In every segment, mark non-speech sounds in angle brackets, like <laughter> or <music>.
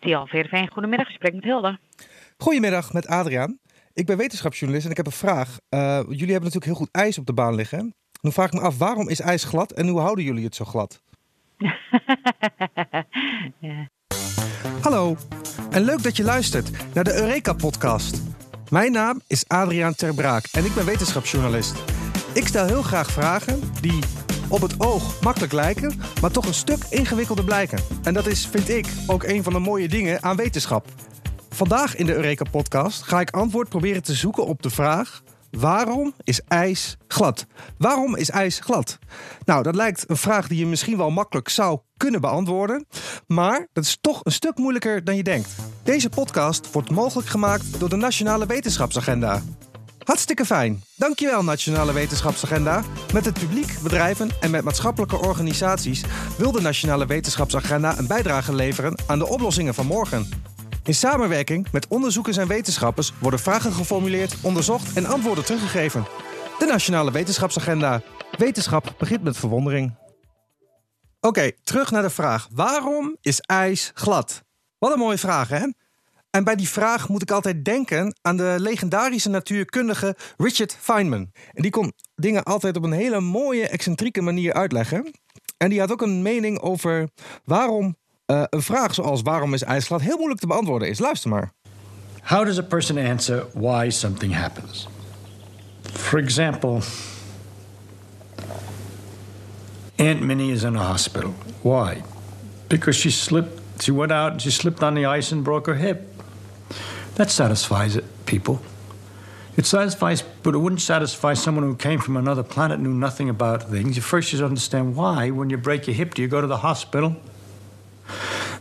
Tial Veerveen, goedemiddag. Gesprek met Hilde. Goedemiddag, met Adriaan. Ik ben wetenschapsjournalist en ik heb een vraag. Uh, jullie hebben natuurlijk heel goed ijs op de baan liggen. Nu vraag ik me af, waarom is ijs glad en hoe houden jullie het zo glad? <laughs> ja. Hallo, en leuk dat je luistert naar de Eureka-podcast. Mijn naam is Adriaan Terbraak en ik ben wetenschapsjournalist. Ik stel heel graag vragen die op het oog makkelijk lijken, maar toch een stuk ingewikkelder blijken. En dat is, vind ik, ook een van de mooie dingen aan wetenschap. Vandaag in de Eureka-podcast ga ik antwoord proberen te zoeken op de vraag: waarom is ijs glad? Waarom is ijs glad? Nou, dat lijkt een vraag die je misschien wel makkelijk zou kunnen beantwoorden, maar dat is toch een stuk moeilijker dan je denkt. Deze podcast wordt mogelijk gemaakt door de Nationale Wetenschapsagenda. Hartstikke fijn. Dankjewel Nationale Wetenschapsagenda. Met het publiek, bedrijven en met maatschappelijke organisaties wil de Nationale Wetenschapsagenda een bijdrage leveren aan de oplossingen van morgen. In samenwerking met onderzoekers en wetenschappers worden vragen geformuleerd, onderzocht en antwoorden teruggegeven. De Nationale Wetenschapsagenda. Wetenschap begint met verwondering. Oké, terug naar de vraag: waarom is ijs glad? Wat een mooie vraag, hè? En bij die vraag moet ik altijd denken aan de legendarische natuurkundige Richard Feynman. En die kon dingen altijd op een hele mooie, excentrieke manier uitleggen. En die had ook een mening over waarom uh, een vraag zoals waarom is ijs glad heel moeilijk te beantwoorden is. Luister maar. How does a person answer why something happens? For example, Aunt Minnie is in a hospital. Why? Because she slipped, she went out and she slipped on the ice and broke her hip. That satisfies it, people. It satisfies, but it wouldn't satisfy someone who came from another planet, knew nothing about things. You first should understand why, when you break your hip, do you go to the hospital?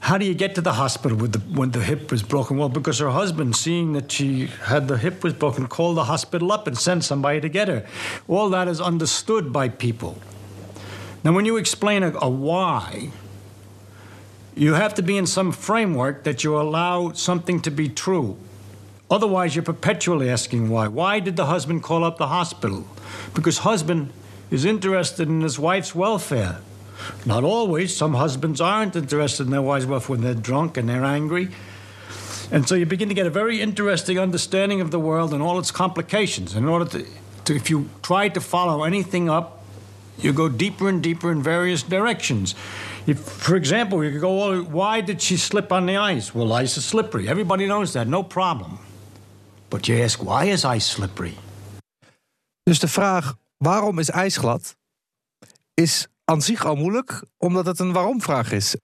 How do you get to the hospital with the, when the hip was broken? Well, because her husband, seeing that she had the hip was broken, called the hospital up and sent somebody to get her. All that is understood by people. Now, when you explain a, a why, you have to be in some framework that you allow something to be true. Otherwise, you're perpetually asking why. Why did the husband call up the hospital? Because husband is interested in his wife's welfare. Not always. Some husbands aren't interested in their wife's welfare when they're drunk and they're angry. And so you begin to get a very interesting understanding of the world and all its complications. In order to, to if you try to follow anything up, you go deeper and deeper in various directions. If, for example, you could go, well, why did she slip on the ice? Well, ice is slippery. Everybody knows that, no problem. But you ask, why is ice slippery? Dus de vraag, waarom is ijs glad, is aan zich al moeilijk, omdat het een waarom-vraag is.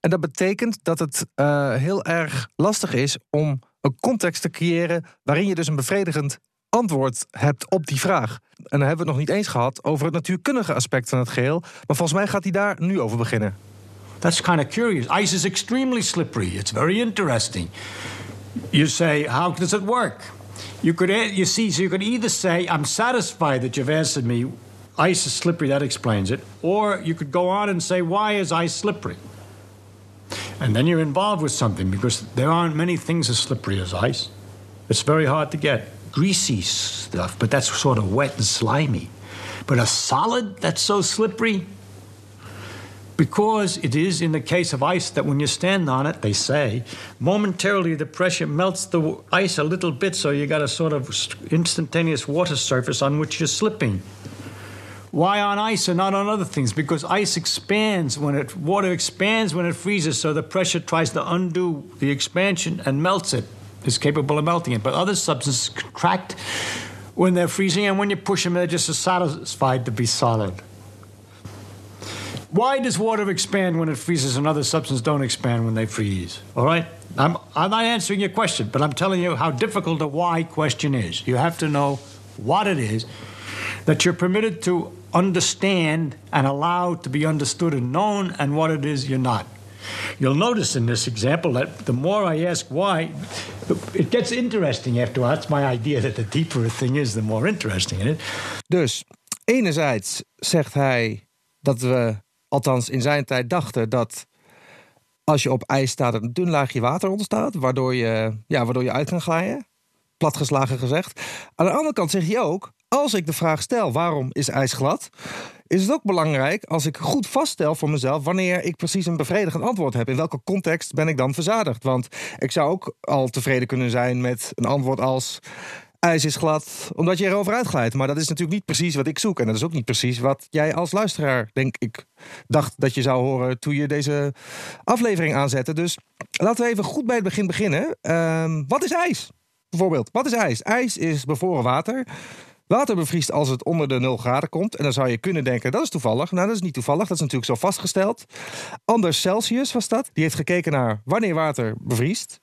En dat betekent dat het uh, heel erg lastig is om een context te creëren waarin je dus een bevredigend antwoord hebt op die vraag. En dan hebben we het nog niet eens gehad over het natuurkundige aspect van het geheel. Maar volgens mij gaat hij daar nu over beginnen. That's kind of curious. Ice is extremely slippery. It's very interesting. You say, how does it work? You could, eh, you see, so you could either say, I'm satisfied that you've answered me. Ice is slippery, that explains it. Or you could go on and say, why is ice slippery? And then you're involved with something because there aren't many things as slippery as ice. It's very hard to get greasy stuff, but that's sort of wet and slimy. But a solid that's so slippery, because it is in the case of ice that when you stand on it, they say, momentarily the pressure melts the ice a little bit, so you got a sort of instantaneous water surface on which you're slipping. Why on ice and not on other things? Because ice expands when it water expands when it freezes, so the pressure tries to undo the expansion and melts it is capable of melting it. But other substances contract when they're freezing, and when you push them, they're just satisfied to be solid. Why does water expand when it freezes and other substances don't expand when they freeze? All right? I'm, I'm not answering your question, but I'm telling you how difficult the why question is. You have to know what it is that you're permitted to understand and allow to be understood and known, and what it is you're not. You'll notice in this example that the more I ask why, it gets interesting after all. That's my idea that the deeper a thing is, the more interesting it is. Dus, enerzijds zegt hij dat we, althans in zijn tijd, dachten dat als je op ijs staat, een dun laagje water ontstaat, waardoor je, ja, waardoor je uit kan glijden. Platgeslagen gezegd. Aan de andere kant zegt hij ook, als ik de vraag stel waarom is ijs glad, is het ook belangrijk als ik goed vaststel voor mezelf wanneer ik precies een bevredigend antwoord heb. In welke context ben ik dan verzadigd? Want ik zou ook al tevreden kunnen zijn met een antwoord als ijs is glad, omdat je erover uitglijdt. Maar dat is natuurlijk niet precies wat ik zoek. En dat is ook niet precies wat jij als luisteraar, denk ik, dacht dat je zou horen toen je deze aflevering aanzette. Dus laten we even goed bij het begin beginnen. Ehm, wat is ijs? Bijvoorbeeld, wat is ijs? Ijs is bevroren water. Water bevriest als het onder de 0 graden komt. En dan zou je kunnen denken, dat is toevallig. Nou, dat is niet toevallig. Dat is natuurlijk zo vastgesteld. Anders Celsius was dat. Die heeft gekeken naar wanneer water bevriest.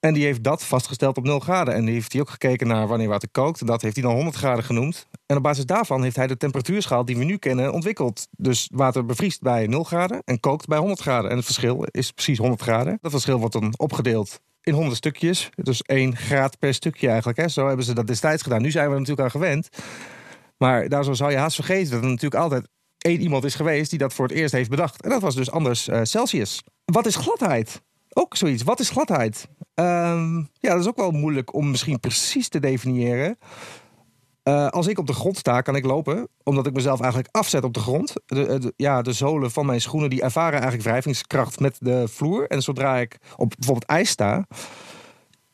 En die heeft dat vastgesteld op 0 graden. En die heeft hij ook gekeken naar wanneer water kookt. Dat heeft hij dan 100 graden genoemd. En op basis daarvan heeft hij de temperatuurschaal die we nu kennen ontwikkeld. Dus water bevriest bij 0 graden en kookt bij 100 graden. En het verschil is precies 100 graden. Dat verschil wordt dan opgedeeld in 100 stukjes. Dus 1 graad per stukje eigenlijk. Hè. Zo hebben ze dat destijds gedaan. Nu zijn we er natuurlijk aan gewend. Maar daar zou je haast vergeten dat er natuurlijk altijd één iemand is geweest die dat voor het eerst heeft bedacht. En dat was dus anders uh, Celsius. Wat is gladheid? Ook zoiets. Wat is gladheid? Um, ja, dat is ook wel moeilijk om misschien precies te definiëren. Uh, als ik op de grond sta, kan ik lopen, omdat ik mezelf eigenlijk afzet op de grond. De, de, ja, de zolen van mijn schoenen die ervaren eigenlijk wrijvingskracht met de vloer. En zodra ik op bijvoorbeeld ijs sta,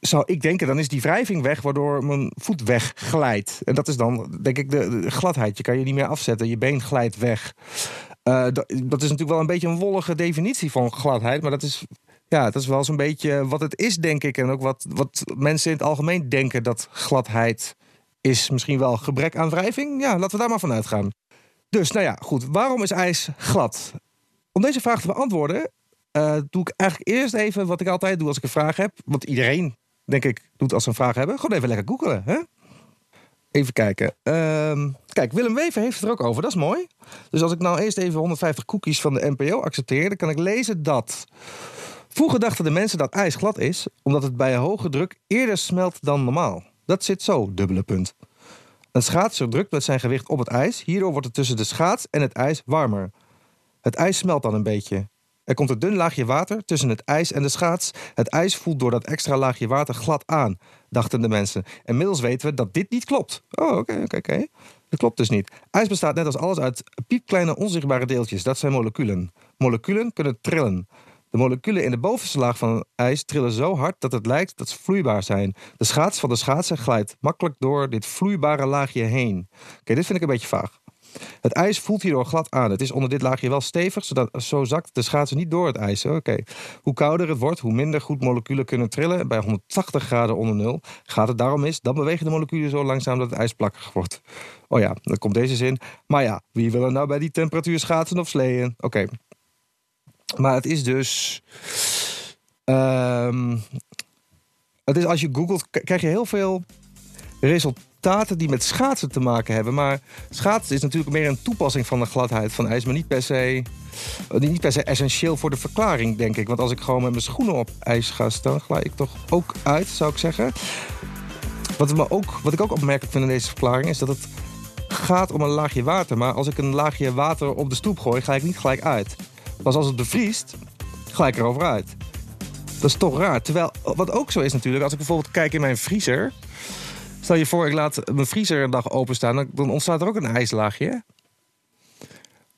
zou ik denken, dan is die wrijving weg, waardoor mijn voet wegglijdt. En dat is dan, denk ik, de, gladheid. Je kan je niet meer afzetten, je been glijdt weg. Dat, dat, is natuurlijk wel een beetje een wollige definitie van gladheid, maar dat is ja, dat is wel zo'n beetje wat het is, denk ik. En ook wat, wat mensen in het algemeen denken dat gladheid is. Misschien wel gebrek aan wrijving. Ja, laten we daar maar van uitgaan. Dus, nou ja, goed. Waarom is ijs glad? Om deze vraag te beantwoorden, uh, doe ik eigenlijk eerst even wat ik altijd doe als ik een vraag heb. Want iedereen, denk ik, doet als ze een vraag hebben. Gewoon even lekker googelen, hè? Even kijken. Uh, kijk, Willem Wever heeft het er ook over. Dat is mooi. Dus als ik nou eerst even 150 cookies van de NPO accepteer... dan kan ik lezen dat Vroeger dachten de mensen dat ijs glad is, omdat het bij hoge druk eerder smelt dan normaal. Dat zit zo, dubbele punt. Een schaatser drukt met zijn gewicht op het ijs. Hierdoor wordt het tussen de schaats en het ijs warmer. Het ijs smelt dan een beetje. Er komt een dun laagje water tussen het ijs en de schaats. Het ijs voelt door dat extra laagje water glad aan, dachten de mensen. Inmiddels weten we dat dit niet klopt. Oh, oké, oké, oké. Dat klopt dus niet. IJs bestaat net als alles uit piepkleine onzichtbare deeltjes. Dat zijn moleculen. Moleculen kunnen trillen. De moleculen in de bovenste laag van het ijs trillen zo hard dat het lijkt dat ze vloeibaar zijn. De schaats van de schaatser glijdt makkelijk door dit vloeibare laagje heen. Oké, dit vind ik een beetje vaag. Het ijs voelt hierdoor glad aan. Het is onder dit laagje wel stevig, zodat zo zakt de schaatser niet door het ijs. Oké. Hoe kouder het wordt, hoe minder goed moleculen kunnen trillen. Bij 180 graden onder nul gaat het daarom mis. Dan bewegen de moleculen zo langzaam dat het ijs plakkig wordt. Oh ja, dan komt deze zin. Maar ja, wie wil er nou bij die temperatuur schaatsen of sleeën? Oké. Maar het is dus. Um, het is als je googelt, krijg je heel veel resultaten die met schaatsen te maken hebben. Maar schaatsen is natuurlijk meer een toepassing van de gladheid van ijs, maar niet per se. Niet per se essentieel voor de verklaring, denk ik. Want als ik gewoon met mijn schoenen op ijs ga staan, glij ik toch ook uit, zou ik zeggen. Wat, me ook, wat ik ook opmerkelijk vind in deze verklaring is dat het gaat om een laagje water. Maar als ik een laagje water op de stoep gooi, ga ik niet gelijk uit. Pas als het bevriest, gelijk erover uit. Dat is toch raar. Terwijl, wat ook zo is natuurlijk, als ik bijvoorbeeld kijk in mijn vriezer. Stel je voor, ik laat mijn vriezer een dag openstaan, dan ontstaat er ook een ijslaagje.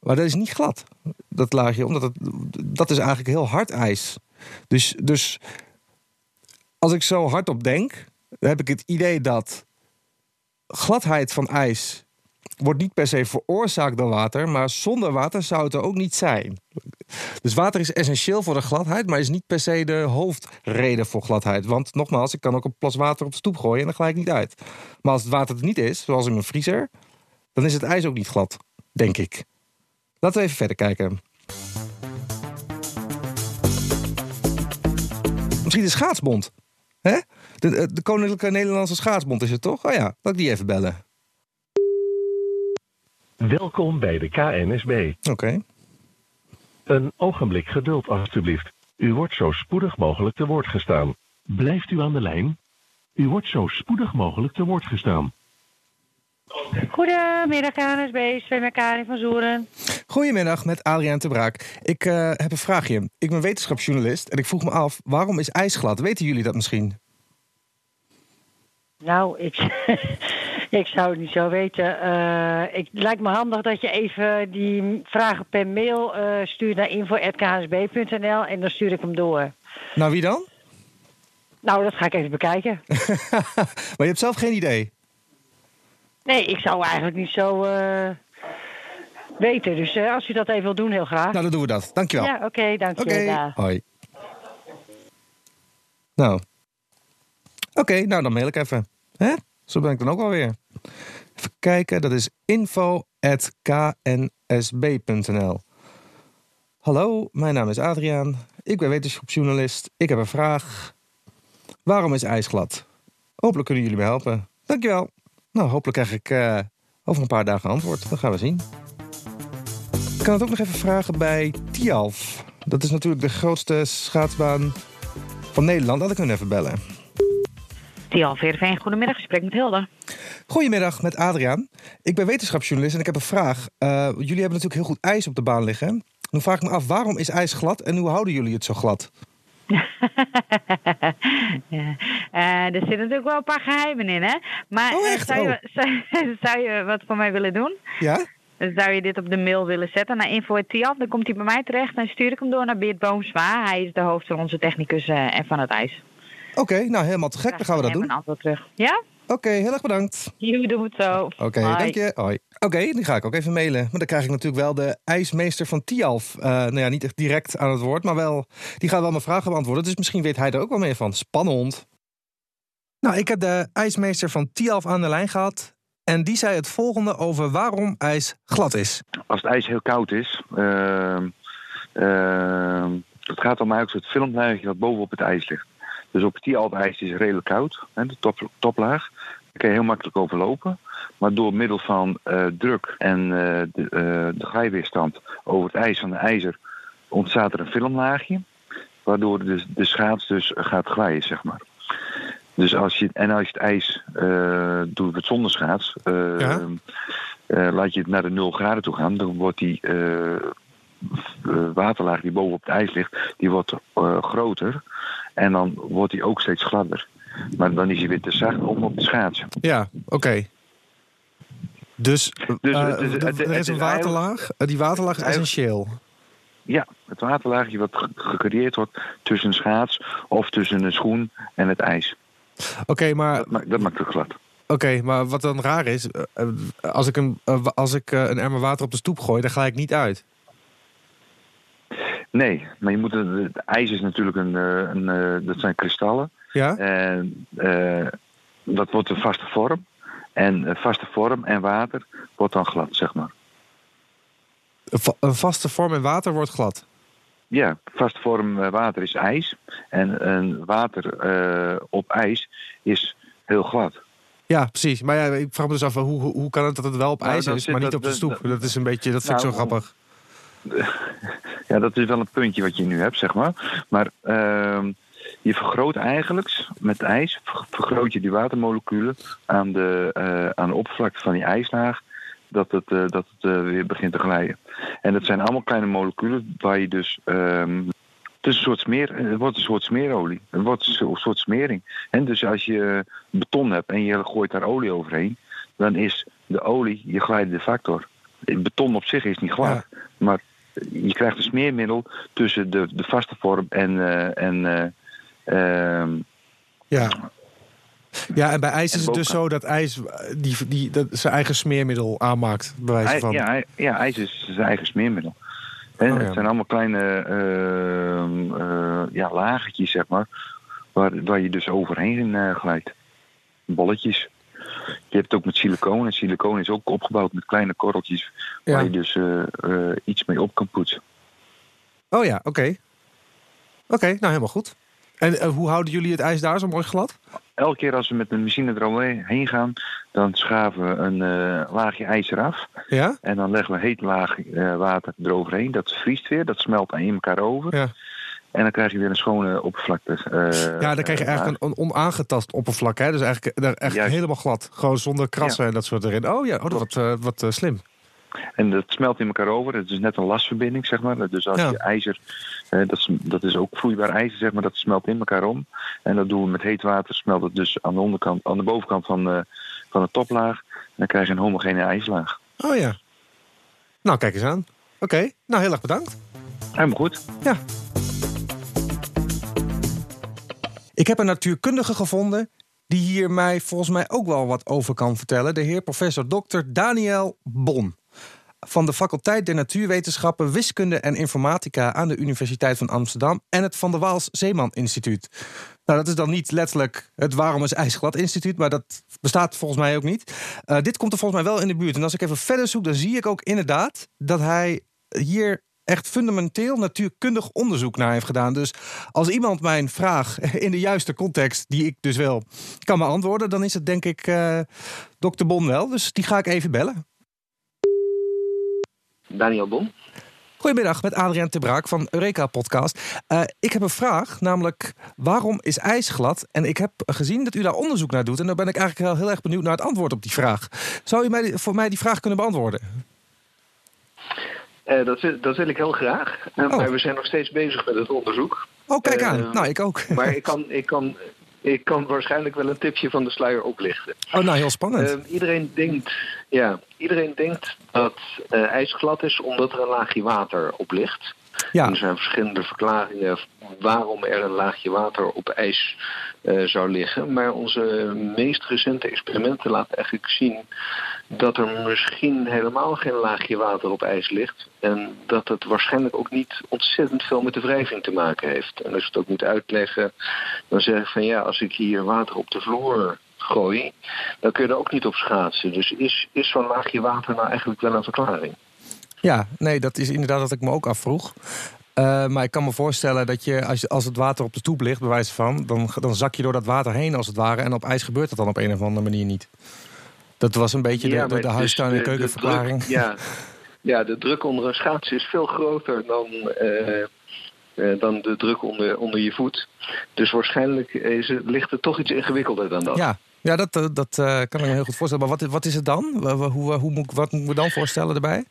Maar dat is niet glad, dat laagje, omdat het, dat is eigenlijk heel hard ijs. Dus, dus als ik zo hardop denk, dan heb ik het idee dat gladheid van ijs wordt niet per se veroorzaakt door water, maar zonder water zou het er ook niet zijn. Dus water is essentieel voor de gladheid, maar is niet per se de hoofdreden voor gladheid. Want nogmaals, ik kan ook een plas water op de stoep gooien en dan glijdt ik niet uit. Maar als het water er niet is, zoals in mijn vriezer, dan is het ijs ook niet glad, denk ik. Laten we even verder kijken. Misschien de schaatsbond. Hè? De, de Koninklijke Nederlandse Schaatsbond is het toch? Oh ja, laat ik die even bellen. Welkom bij de KNSB. Oké. Een ogenblik geduld, alstublieft. U wordt zo spoedig mogelijk te woord gestaan. Blijft u aan de lijn? U wordt zo spoedig mogelijk te woord gestaan. Goedemiddag KNSB, Sven Karin van Zoeren. Goedemiddag, met Adriaan te Braak. Ik uh, heb een vraagje. Ik ben wetenschapsjournalist en ik vroeg me af, waarom is ijs glad? Weten jullie dat misschien? Nou, ik, <laughs> ik zou het niet zo weten. Eh, ik, het lijkt me handig dat je even die vragen per mail eh, stuurt naar info.khsb.nl en dan stuur ik hem door. Nou, wie dan? Nou, dat ga ik even bekijken. <laughs> maar je hebt zelf geen idee? Nee, ik zou eigenlijk niet zo eh, weten. Dus als u dat even wil doen, heel graag. Nou, dan doen we dat. Dankjewel. Ja, oké, dank je. Oké, Dag. hoi. Nou. Oké, nou dan mail ik even. Hè? Zo ben ik dan ook alweer. Even kijken, dat is info.knsb.nl Hallo, mijn naam is Adriaan. Ik ben wetenschapsjournalist. Ik heb een vraag. Waarom is ijs glad? Hopelijk kunnen jullie me helpen. Dankjewel. Nou, hopelijk krijg ik eh, over een paar dagen antwoord. Dat gaan we zien. Ik kan het ook nog even vragen bij Tialf. Dat is natuurlijk de grootste schaatsbaan van Nederland. Laat ik hun even bellen. Tial Veerveen, goedemiddag. Gesprek met Hilde. Goedemiddag, met Adriaan. Ik ben wetenschapsjournalist en ik heb een vraag. Eh, jullie hebben natuurlijk heel goed ijs op de baan liggen. Nu vraag ik me af, waarom is ijs glad en hoe houden jullie het zo glad? <laughs> ja. Eh, er zitten natuurlijk wel een paar geheimen in, hè? Maar Oh, eh, echt? zou, je, Oh. <laughs> zou, zou je wat voor mij willen doen? Ja? Zou je dit op de mail willen zetten naar info.tiaf. Dan komt hij bij mij terecht en stuur ik hem door naar Beert Boomsma. Hij is de hoofd van onze technicus en van het ijs. Oké, nou helemaal te gek. Dan gaan we dat doen. een antwoord terug. Ja? Oké, heel erg bedankt. Jullie doen het zo. Oké, dank je. Hoi. Oké, die ga ik ook even mailen. Maar dan krijg ik natuurlijk wel de ijsmeester van Tialf. Eh, nou ja, niet echt direct aan het woord, maar wel. Die gaat wel mijn vragen beantwoorden. Dus misschien weet hij er ook wel meer van. Spannend. Nou, ik heb de ijsmeester van Tialf aan de lijn gehad. En die zei het volgende over waarom ijs glad is. als het ijs heel koud is, ehm, ehm, het gaat om eigenlijk het filmlaagje wat bovenop het ijs ligt. Dus op het ijs is het redelijk koud, hè, de top, toplaag. Daar kan je heel makkelijk overlopen. Maar door middel van eh, druk en eh, de, de glijweerstand over het ijs van de ijzer ontstaat er een filmlaagje. Waardoor de, de schaats dus gaat glijden, zeg maar. Dus als je, en als je het ijs doet het zonder schaats, Ja. laat je het naar de 0 graden toe gaan, dan wordt die waterlaag die bovenop het ijs ligt, die wordt groter. En dan wordt die ook steeds gladder. Maar dan is hij weer te zacht om op te schaatsen. Ja, oké. Dus, Dus eh, het is- het- er is een waterlaag. Eh, die waterlaag is essentieel. Ja, het waterlaagje wat ge- gecreëerd wordt tussen een schaats of tussen een schoen en het ijs. Oké, maar Dat, maakt- dat maakt het glad. Oké, maar wat dan raar is, eh, als ik, een, als ik een emmer water op de stoep gooi, dan ga ik niet uit. Nee, maar je moet het, ijs is natuurlijk een, eh, een eh, dat zijn kristallen. Ja? En eh, dat wordt een vaste vorm. En vaste vorm en water wordt dan glad, zeg maar. Een va- Een vaste vorm in water wordt glad. Ja, vaste vorm water is ijs. En een water op ijs is heel glad. Ja, precies. Maar ja, ik vraag me dus af, hoe, hoe, kan het dat het wel op Nou, ijs dan is, maar niet dat- op de stoep? Dat is een beetje, dat vind ik zo Nou, grappig. <laughs> Ja, dat is wel een puntje wat je nu hebt, zeg maar. Maar ehm, je vergroot eigenlijk met ijs, ver- vergroot je die watermoleculen aan de, eh, aan de oppervlakte van die ijslaag, dat het, eh, dat het eh, weer begint te glijden. En dat zijn allemaal kleine moleculen waar je dus. ehm, het, is een soort smeer, het wordt een soort smeerolie. Het wordt een so- soort smering. En dus als je beton hebt en je gooit daar olie overheen, dan is de olie je glijdende factor. Het beton op zich is niet glad, maar je krijgt een smeermiddel tussen de, de vaste vorm en. eh, en eh, ehm, Ja. Ja, en bij ijs is het dus zo dat ijs eh, die, die, dat zijn eigen smeermiddel aanmaakt, bij wijze Ij- van. ja, ja, ijs is zijn eigen smeermiddel. Oh, ja. Het zijn allemaal kleine eh, ja, lagertjes, zeg maar, waar, waar je dus overheen eh, glijdt. Bolletjes. Je hebt het ook met siliconen. Siliconen is ook opgebouwd met kleine korreltjes Ja. waar je dus eh, eh, iets mee op kan poetsen. Oh ja, oké. Oké, nou helemaal goed. En eh, hoe houden jullie het ijs daar zo mooi glad? Elke keer als we met een machine eromheen gaan, dan schaven we een laagje ijs eraf. Ja? En dan leggen we heet laag water eroverheen. Dat vriest weer, dat smelt aan elkaar over. Ja. En dan krijg je weer een schone oppervlakte. eh, Ja, dan krijg je eh, eigenlijk een on- onaangetast oppervlak, hè? Dus eigenlijk eh, daar echt Juist. helemaal glad. Gewoon zonder krassen en dat soort erin. Oh ja, oh, dat wat, wat slim. En dat smelt in elkaar over. Het is net een lasverbinding, zeg maar. Dus als Ja. je ijzer, eh, dat, is, dat is ook vloeibaar ijzer, zeg maar, dat smelt in elkaar om. En dat doen we met heet water, smelt het dus aan de onderkant, aan de bovenkant van, van de toplaag. En dan krijg je een homogene ijslaag. Oh ja. Nou, kijk eens aan. Oké, nou heel erg bedankt. Helemaal goed. Ja. Ik heb een natuurkundige gevonden die hier mij volgens mij ook wel wat over kan vertellen. De heer professor Dr. Daniel Bon. Van de faculteit der Natuurwetenschappen, Wiskunde en Informatica aan de Universiteit van Amsterdam en het Van der Waals Zeeman Instituut. Nou, dat is dan niet letterlijk het Waarom is IJsglad Instituut, maar dat bestaat volgens mij ook niet. Eh, dit komt er volgens mij wel in de buurt. En als ik even verder zoek, dan zie ik ook inderdaad dat hij hier echt fundamenteel natuurkundig onderzoek naar heeft gedaan. Dus als iemand mijn vraag <laughs> in de juiste context, die ik dus wel kan beantwoorden, dan is het denk ik eh dokter Bon wel. Dus die ga ik even bellen. Daniel Bon. Goedemiddag, met Adriaan Te Braak van Eureka Podcast. Eh, ik heb een vraag, namelijk waarom is ijs glad? En ik heb gezien dat u daar onderzoek naar doet. En dan ben ik eigenlijk wel heel erg benieuwd naar het antwoord op die vraag. Zou u mij, voor mij die vraag kunnen beantwoorden? Eh, dat, wil, dat wil ik heel graag. Eh, Oh. Maar we zijn nog steeds bezig met het onderzoek. Oh, kijk aan. Eh, nou, ik ook. <laughs> Maar ik kan, ik, kan, ik kan waarschijnlijk wel een tipje van de sluier oplichten. Oh, nou, heel spannend. Iedereen, denkt, ja, iedereen denkt dat ijs glad is omdat er een laagje water op ligt. Ja, Er zijn verschillende verklaringen waarom er een laagje water op ijs eh, zou liggen. Maar onze meest recente experimenten laten eigenlijk zien dat er misschien helemaal geen laagje water op ijs ligt. En dat het waarschijnlijk ook niet ontzettend veel met de wrijving te maken heeft. En als je het ook moet uitleggen, dan zeg ik van ja, als ik hier water op de vloer gooi, dan kun je er ook niet op schaatsen. Dus is, is zo'n laagje water nou eigenlijk wel een verklaring? Ja, nee, dat is inderdaad wat ik me ook afvroeg. Eh, maar ik kan me voorstellen dat je, als, als het water op de stoep ligt, bij wijze van, dan, dan zak je door dat water heen als het ware. En op ijs gebeurt dat dan op een of andere manier niet. Dat was een beetje de, Ja, de, huistuin- en keukenverklaring. druk- ja, ja, de druk onder een schaats is veel groter dan, eh, eh, dan de druk onder, onder je voet. Dus waarschijnlijk is het, ligt het toch iets ingewikkelder dan dat. Ja, ja dat, dat kan ik me heel goed voorstellen. Maar wat, wat is het dan? Hoe, hoe moet, ik- wat moet ik me dan voorstellen erbij?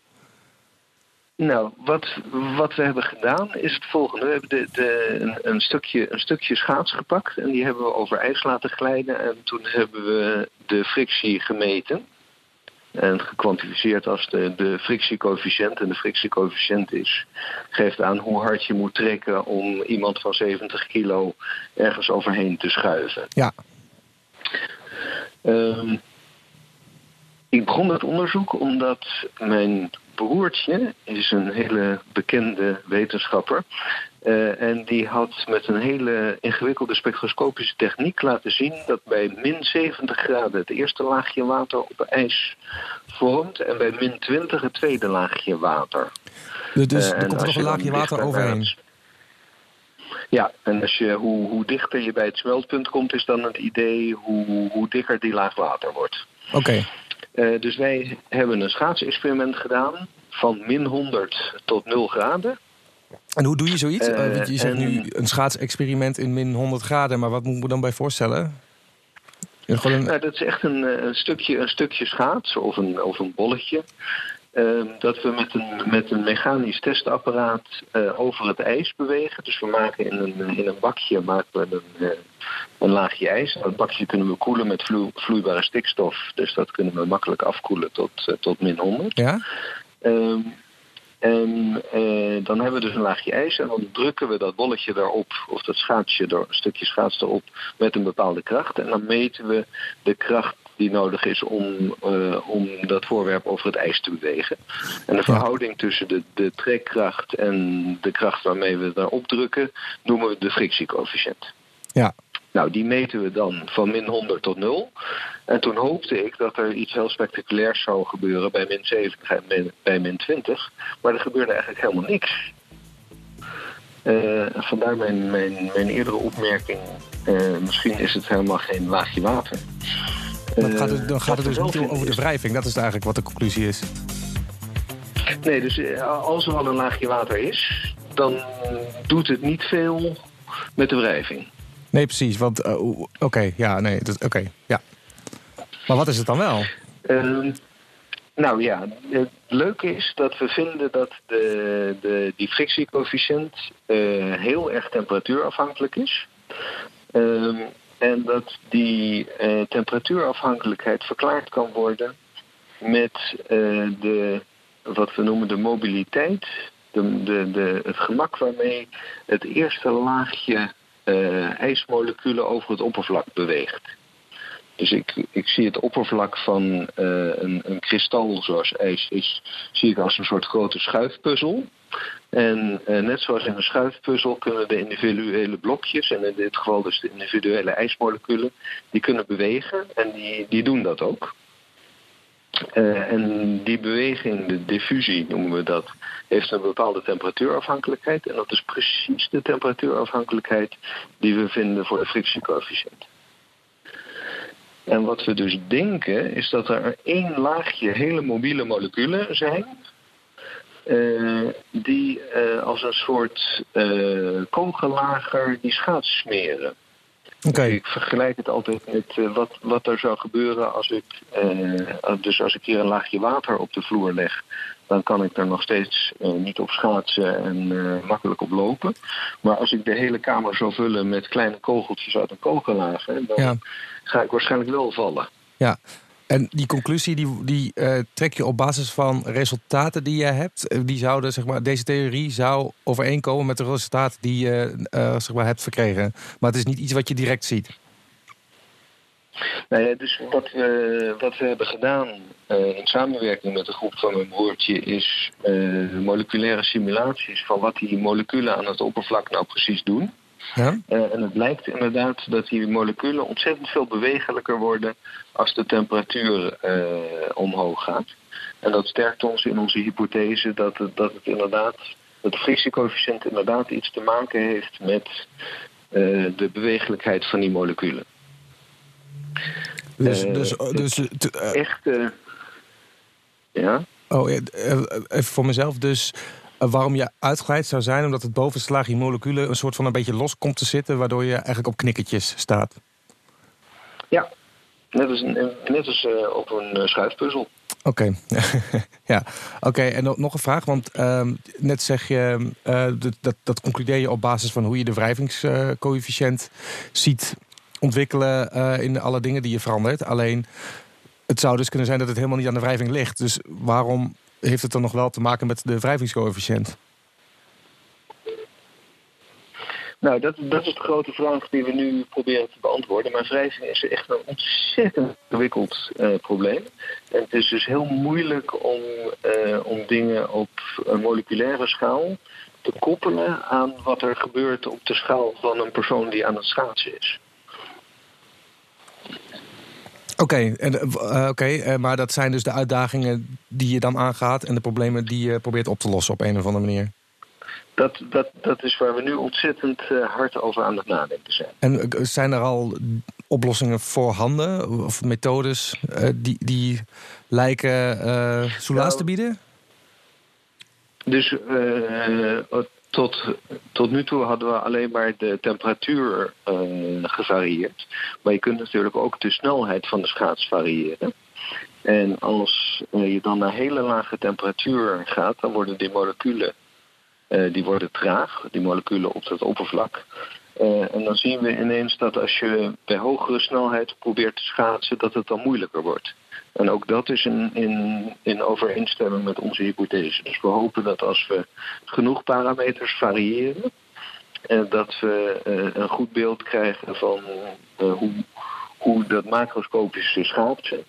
Nou, wat, wat we hebben gedaan is het volgende. We hebben de, de, een, een, stukje, een stukje schaats gepakt en die hebben we over ijs laten glijden. En toen hebben we de frictie gemeten. En gekwantificeerd als de, de frictiecoëfficiënt. En de frictiecoëfficiënt is, geeft aan hoe hard je moet trekken om iemand van 70 kilo ergens overheen te schuiven. Ja. Ehm, ik begon dat onderzoek omdat mijn broertje is een hele bekende wetenschapper. Eh, en die had met een hele ingewikkelde spectroscopische techniek laten zien dat bij min 70 graden het eerste laagje water op ijs vormt en bij min 20 het tweede laagje water. Dus, Eh, er komt nog een laagje water overheen. het- Ja, en als je, hoe, hoe dichter je bij het smeltpunt komt, is dan het idee hoe, hoe dikker die laag water wordt. Oké, Eh, dus wij hebben een schaatsexperiment gedaan van min 100 tot 0 graden. en hoe doe je zoiets? Eh, Eh, je zegt nu een schaatsexperiment in min 100 graden, maar wat moet ik me dan bij voorstellen? Een, Nou, dat is echt een, een, stukje, een stukje schaats of een, of een bolletje. Ehm, dat we met een, met een mechanisch testapparaat eh, over het ijs bewegen. Dus we maken in een, in een bakje maken we een, eh, een laagje ijs. Dat bakje kunnen we koelen met vloe- vloeibare stikstof. Dus dat kunnen we makkelijk afkoelen tot, eh, tot min 100. ja? Ehm, en eh, dan hebben we dus een laagje ijs en dan drukken we dat bolletje erop, of dat schaatsje, een stukje schaats erop, met een bepaalde kracht. En dan meten we de kracht die nodig is om, eh, om dat voorwerp over het ijs te bewegen. En de verhouding tussen de, de trekkracht en de kracht waarmee we daarop drukken, noemen we de frictiecoëfficiënt. Ja. Nou, die meten we dan van min 100 tot 0. En toen hoopte ik dat er iets heel spectaculairs zou gebeuren bij min 70 en bij min 20. Maar er gebeurde eigenlijk helemaal niks. Eh, vandaar mijn, mijn, mijn eerdere opmerking. eh, misschien is het helemaal geen laagje water. Dan gaat het, dan gaat het dus niet over de wrijving. Dat is eigenlijk wat de conclusie is. Nee, dus eh, als er al een laagje water is, dan doet het niet veel met de wrijving. Nee, precies. Want, eh, oké, ja, nee, dat- oké, ja. Maar wat is het dan wel? Ehm, Nou ja, het leuke is dat we vinden dat de, de, die frictiecoëfficiënt eh, heel erg temperatuurafhankelijk is. En dat die eh, temperatuurafhankelijkheid verklaard kan worden met eh, de, wat we noemen de mobiliteit. De, de, de, het gemak waarmee het eerste laagje eh, ijsmoleculen over het oppervlak beweegt. Dus ik, ik zie het oppervlak van eh, een, een kristal zoals ijs is, zie ik als een soort grote schuifpuzzel. En eh, net zoals in een schuifpuzzel kunnen de individuele blokjes, en in dit geval dus de individuele ijsmoleculen, die kunnen bewegen en die, die doen dat ook. Eh, en die beweging, de diffusie noemen we dat, heeft een bepaalde temperatuurafhankelijkheid. En dat is precies de temperatuurafhankelijkheid die we vinden voor de frictiecoëfficiënt. En wat we dus denken is dat er één laagje hele mobiele moleculen zijn. eh, die eh, als een soort eh kogelager die schaats smeren. Oké, Ik vergelijk het altijd met wat, wat er zou gebeuren als ik, dus als ik hier een laagje water op de vloer leg. Dan kan ik er nog steeds niet op schaatsen en makkelijk op lopen. Maar als ik de hele kamer zou vullen met kleine kogeltjes uit een kogelager, dan Ja. Ga ik waarschijnlijk wel vallen. ja. En die conclusie die, die eh, trek je op basis van resultaten die je hebt. Eh, Die zouden, zeg maar, deze theorie zou overeenkomen met de resultaten die je eh, zeg maar, hebt verkregen. Maar het is niet iets wat je direct ziet. Nou ja, dus wat we, wat we hebben gedaan in samenwerking met de groep van mijn broertje is moleculaire simulaties van wat die moleculen aan het oppervlak nou precies doen. Ja? Eh, en het blijkt inderdaad dat die moleculen ontzettend veel bewegelijker worden als de temperatuur eh, omhoog gaat. En dat sterkt ons in onze hypothese dat het, dat het inderdaad, dat de frictiecoëfficiënt inderdaad iets te maken heeft met eh, de bewegelijkheid van die moleculen. Dus, dus, dus Echt, ja. oh, even voor mezelf. Dus waarom je uitgeleid zou zijn, omdat het bovenste laagje moleculen een soort van een beetje los komt te zitten, waardoor je eigenlijk op knikkertjes staat. Ja, net als, een- net als eh, op een eh, schuifpuzzel. Oké, <laughs> ja. Oké, en nog- een vraag, want ehm, net zeg je, eh, dat, dat, concludeer je op basis van hoe je de wrijvingscoëfficiënt ziet ontwikkelen eh, in alle dingen die je verandert. Alleen, het zou dus kunnen zijn dat het helemaal niet aan de wrijving ligt. Dus waarom heeft het dan nog wel te maken met de wrijvingscoëfficiënt? Nou, dat, dat is de grote vraag die we nu proberen te beantwoorden. Maar wrijving is echt een ontzettend ingewikkeld eh, probleem. En het is dus heel moeilijk om, eh, om dingen op een moleculaire schaal te koppelen aan wat er gebeurt op de schaal van een persoon die aan het schaatsen is. Oké, en, eh, oké, eh, maar dat zijn dus de uitdagingen die je dan aangaat en de problemen die je probeert op te lossen op een of andere manier. Dat, dat, dat is waar we nu ontzettend eh, hard over aan het nadenken zijn. En eh, zijn er al oplossingen voorhanden of methodes eh, die, die lijken eh soelaas Nou, te bieden? Dus eh, tot, tot nu toe hadden we alleen maar de temperatuur eh, gevarieerd. Maar je kunt natuurlijk ook de snelheid van de schaats variëren. En als eh, je dan naar hele lage temperatuur gaat, dan worden die moleculen eh, die worden traag, die moleculen op het oppervlak. En dan zien we ineens dat als je bij hogere snelheid probeert te schaatsen, dat het dan moeilijker wordt. En ook dat is in, in, in overeenstemming met onze hypothese. Dus we hopen dat als we genoeg parameters variëren, eh, dat we eh, een goed beeld krijgen van eh, hoe, hoe dat macroscopische schaatsen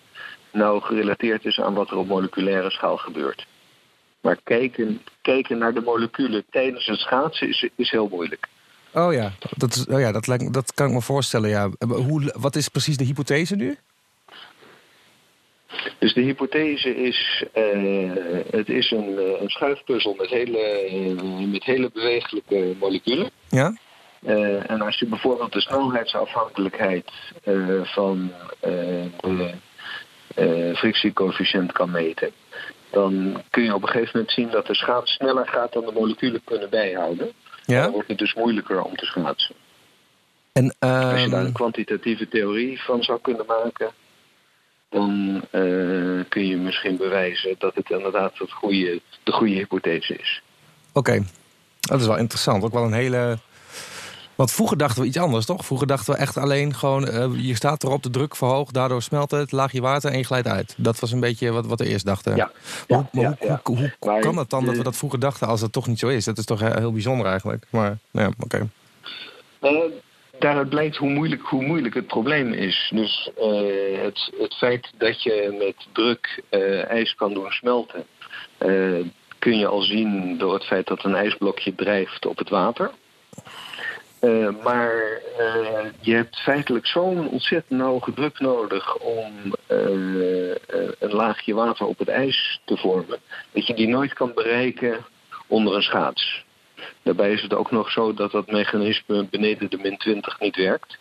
nou gerelateerd is aan wat er op moleculaire schaal gebeurt. Maar kijken, kijken naar de moleculen tijdens het schaatsen is, is heel moeilijk. Oh ja, dat, oh ja dat, dat kan ik me voorstellen. Ja. Eh, Hoe, wat is precies de hypothese nu? Dus de hypothese is, eh, het is een, eh, een schuifpuzzel met hele, eh, met hele bewegelijke moleculen. Ja? En als je bijvoorbeeld de snelheidsafhankelijkheid van de frictiecoëfficiënt kan meten, dan kun je op een gegeven moment zien dat de schaats sneller gaat dan de moleculen kunnen bijhouden. Dan ja? wordt het dus moeilijker om te schaatsen. En, Als je daar ehm, een kwantitatieve theorie van zou kunnen maken, dan eh, kun je misschien bewijzen dat het inderdaad het goede, de goede hypothese is. Oké, dat is wel interessant. Ook wel een hele. Want vroeger dachten we iets anders, toch? Vroeger dachten we echt alleen gewoon, eh, je staat erop, de druk verhoogt, daardoor smelt het, laagje water en je glijdt uit. Dat was een beetje wat, wat we eerst dachten. Ja, Maar ja, hoe, ja, hoe, ja. hoe, hoe Maar kan het dan dat we dat vroeger dachten als dat toch niet zo is? Dat is toch heel bijzonder eigenlijk. Maar nou ja, oké. Eh, daaruit blijkt hoe moeilijk, hoe moeilijk het probleem is. Dus eh, het, het feit dat je met druk eh, ijs kan doen smelten, eh, kun je al zien door het feit dat een ijsblokje drijft op het water. Maar je hebt feitelijk zo'n ontzettend hoge druk nodig om een laagje water op het ijs te vormen, dat je die nooit kan bereiken onder een schaats. Daarbij is het ook nog zo dat dat mechanisme beneden de min 20 niet werkt.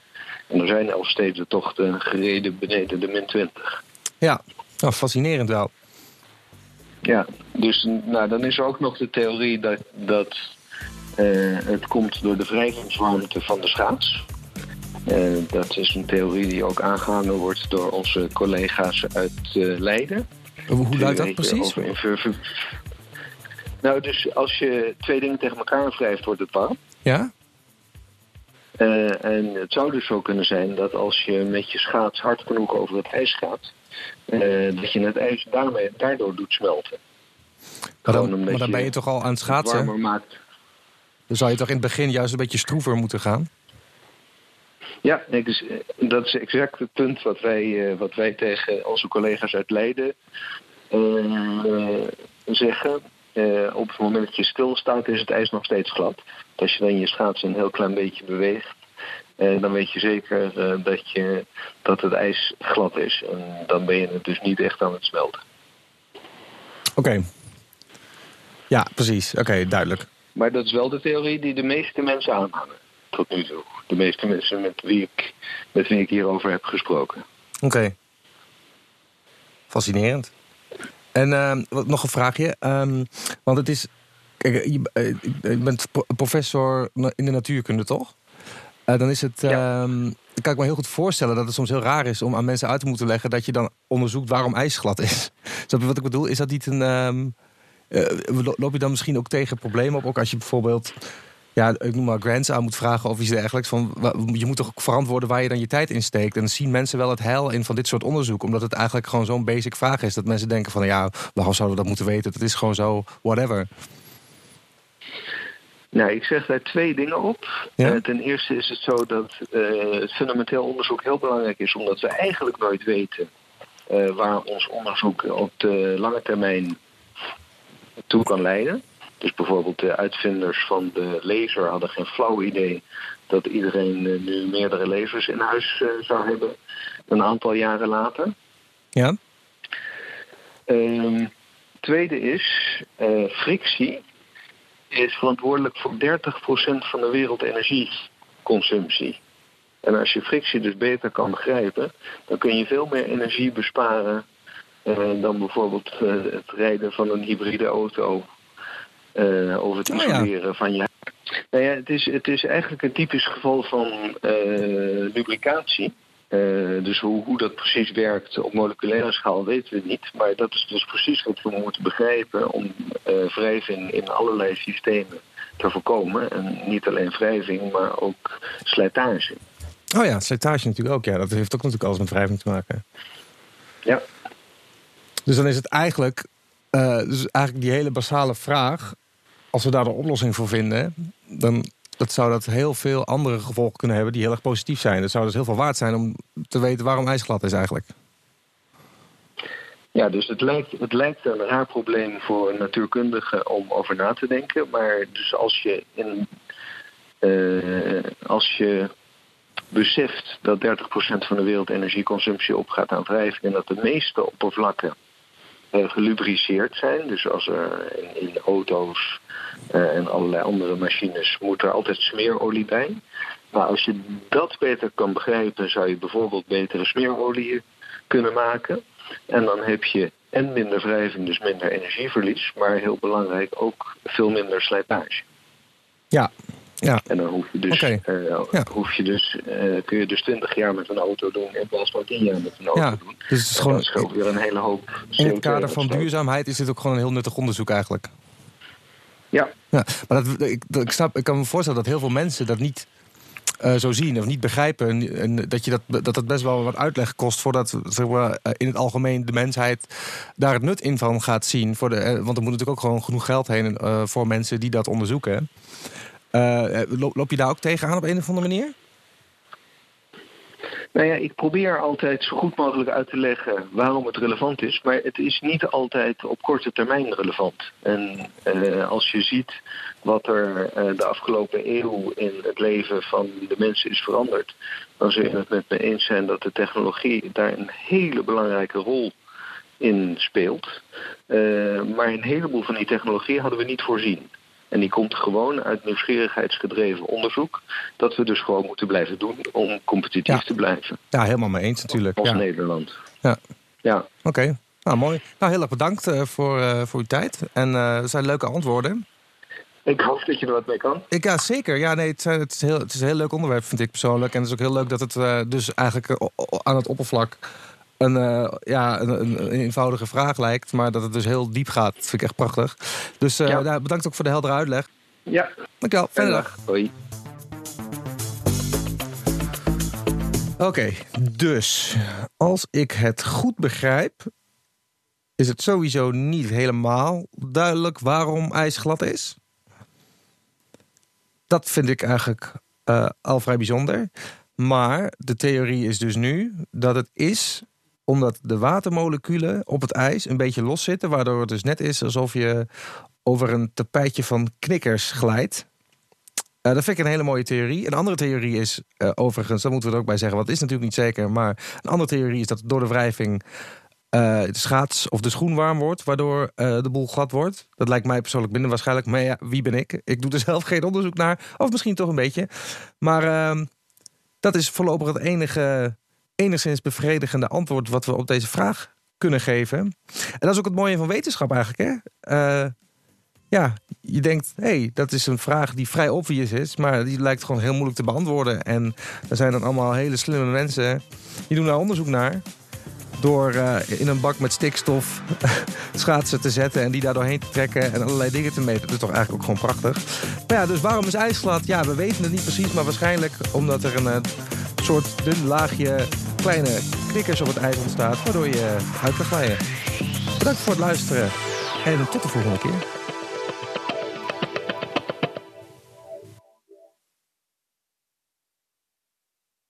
En er zijn Elfstedentochten gereden beneden de min 20. Ja, nou, fascinerend wel. Ja, dus nou, dan is er ook nog de theorie dat, dat eh, het komt door de wrijvingswarmte van de schaats. Eh, dat is een theorie die ook aangehangen wordt door onze collega's uit eh, Leiden. Hoe, luidt dat precies? over Nou, dus als je twee dingen tegen elkaar wrijft, wordt het warm. Ja? Eh, en het zou dus zo kunnen zijn dat als je met je schaats hard genoeg over het ijs gaat, eh, dat je het ijs daarmee, daardoor doet smelten. Maar dan, maar dan ben je toch al aan het het schaatsen? warmer maakt. Dan zou je toch in het begin juist een beetje stroever moeten gaan? Ja, nee, dus, eh, dat is exact het punt wat wij, wat wij tegen onze collega's uit Leiden zeggen. Eh, op het moment dat je stilstaat is het ijs nog steeds glad. Als je dan je schaats een heel klein beetje beweegt, eh, dan weet je zeker eh, dat, je, dat het ijs glad is. En dan ben je het dus niet echt aan het smelten. Oké. Ja, precies. Oké, duidelijk. Maar dat is wel de theorie die de meeste mensen aanhangen. Tot nu toe. De meeste mensen met wie ik, met wie ik hierover heb gesproken. Oké. Fascinerend. En ehm, wat, nog een vraagje. Ehm, want het is. Kijk, je, eh, je bent pro- professor in de natuurkunde, toch? Eh, dan is het. Ja. ehm, dan kan ik me heel goed voorstellen dat het soms heel raar is om aan mensen uit te moeten leggen dat je dan onderzoekt waarom ijs glad is. <laughs> Snap je wat ik bedoel? Is dat niet een. ehm, eh, lo- loop je dan misschien ook tegen problemen op? Ook als je bijvoorbeeld. Ja, ik noem maar grants aan moet vragen of iets dergelijks. Van, je moet toch ook verantwoorden waar je dan je tijd in steekt. En dan zien mensen wel het heil in van dit soort onderzoek. Omdat het eigenlijk gewoon zo'n basic vraag is. Dat mensen denken van ja, waarom zouden we dat moeten weten? Dat is gewoon zo, whatever. Nou, ik zeg daar twee dingen op. Ja? Eh, ten eerste is het zo dat eh, het fundamenteel onderzoek heel belangrijk is, omdat we eigenlijk nooit weten eh, waar ons onderzoek op de lange termijn toe kan leiden. Dus bijvoorbeeld de uitvinders van de laser hadden geen flauw idee dat iedereen eh, nu meerdere lasers in huis eh, zou hebben een aantal jaren later. Ja? Ehm, tweede is, eh, frictie is verantwoordelijk voor 30% van de wereldenergieconsumptie. En als je frictie dus beter kan begrijpen, dan kun je veel meer energie besparen dan bijvoorbeeld het rijden van een hybride auto eh, of het Oh ja. isoleren van je. Nou ja, het is, het is eigenlijk een typisch geval van eh, lubricatie. Eh, dus hoe, hoe dat precies werkt op moleculaire schaal weten we niet. Maar dat is dus precies wat we moeten begrijpen om eh, wrijving in allerlei systemen te voorkomen. En niet alleen wrijving, maar ook slijtage. Oh ja, slijtage natuurlijk ook. Ja, dat heeft ook natuurlijk alles met wrijving te maken. Ja. Dus dan is het eigenlijk, dus eigenlijk die hele basale vraag. Als we daar een oplossing voor vinden, dan dat zou dat heel veel andere gevolgen kunnen hebben die heel erg positief zijn. Dat zou dus heel veel waard zijn om te weten waarom ijs glad is eigenlijk. Ja, dus het lijkt, het lijkt een raar probleem voor een natuurkundige om over na te denken. Maar dus als je, in, eh, als je beseft dat 30% van de wereldenergieconsumptie opgaat aan wrijving en dat de meeste oppervlakken gelubriceerd zijn, dus als er in, auto's eh, en allerlei andere machines moet er altijd smeerolie bij. Maar als je dat beter kan begrijpen, zou je bijvoorbeeld betere smeerolie kunnen maken. En dan heb je en minder wrijving, dus minder energieverlies, maar heel belangrijk ook veel minder slijtage. Ja, Ja. En dan hoef je dus, eh, Ja. hoef je dus, eh, kun je dus 20 jaar met een auto doen in plaats van 10 jaar met een auto Ja, doen. dus het is En gewoon dat scheelt weer een hele hoop in het kader van CO2-uitstoot. duurzaamheid is dit ook gewoon een heel nuttig onderzoek eigenlijk. Ja, Ja, maar dat, ik, dat- ik, snap, ik kan me voorstellen dat heel veel mensen dat niet eh, zo zien of niet begrijpen. En, en dat, je dat, dat het best wel wat uitleg kost voordat zeg maar, in het algemeen de mensheid daar het nut in van gaat zien. Voor de, want er moet natuurlijk ook gewoon genoeg geld heen voor mensen die dat onderzoeken. Eh, eh, loop, je daar ook tegenaan op een of andere manier? Nou ja, ik probeer altijd zo goed mogelijk uit te leggen waarom het relevant is. Maar het is niet altijd op korte termijn relevant. En eh, als je ziet wat er de afgelopen eeuw in het leven van de mensen is veranderd, dan zul je het met me eens zijn dat de technologie daar een hele belangrijke rol in speelt. Maar een heleboel van die technologie hadden we niet voorzien. En die komt gewoon uit nieuwsgierigheidsgedreven onderzoek. Dat we dus gewoon moeten blijven doen om competitief Ja. te blijven. Ja, helemaal mee eens natuurlijk. Als Ja. Nederland. Ja. Ja. Oké, nou mooi. Nou, heel erg bedankt eh, voor, eh, voor uw tijd. En het zijn leuke antwoorden. Ik hoop dat je er wat mee kan. Ik, ja, zeker. Ja, nee, het, het, is heel, het is een heel leuk onderwerp, vind ik persoonlijk. En het is ook heel leuk dat het dus eigenlijk aan het oppervlak een, eh, ja, een, een, een eenvoudige vraag lijkt. Maar dat het dus heel diep gaat. Dat vind ik echt prachtig. Dus eh, Ja. nou, bedankt ook voor de heldere uitleg. Ja, Dankjewel. Fijne dag. Hoi. Oké, dus als ik het goed begrijp, is het sowieso niet helemaal duidelijk waarom ijs glad is. Dat vind ik eigenlijk eh, al vrij bijzonder. Maar de theorie is dus nu dat het is omdat de watermoleculen op het ijs een beetje los zitten, waardoor het dus net is alsof je over een tapijtje van knikkers glijdt. Eh, dat vind ik een hele mooie theorie. Een andere theorie is, eh, overigens, daar moeten we er ook bij zeggen, het is natuurlijk niet zeker, maar een andere theorie is dat door de wrijving eh, de schaats of de schoen warm wordt, waardoor de boel glad wordt. Dat lijkt mij persoonlijk minder waarschijnlijk, maar ja, wie ben ik? Ik doe er zelf geen onderzoek naar, of misschien toch een beetje. Maar ehm, dat is voorlopig het enige, enigszins bevredigende antwoord wat we op deze vraag kunnen geven. En dat is ook het mooie van wetenschap eigenlijk, hè? Eh, ja, je denkt, hé, hey, dat is een vraag die vrij obvious is, maar die lijkt gewoon heel moeilijk te beantwoorden. En er zijn dan allemaal hele slimme mensen die doen daar onderzoek naar. Door eh, in een bak met stikstof <laughs> schaatsen te zetten en die daar doorheen te trekken en allerlei dingen te meten. Dat is toch eigenlijk ook gewoon prachtig. Maar ja, dus waarom is ijs glad? Ja, we weten het niet precies, maar waarschijnlijk omdat er een eh, soort dun laagje kleine knikkers op het ijs ontstaat, waardoor je uit kan glijden. Bedankt voor het luisteren en tot de volgende keer.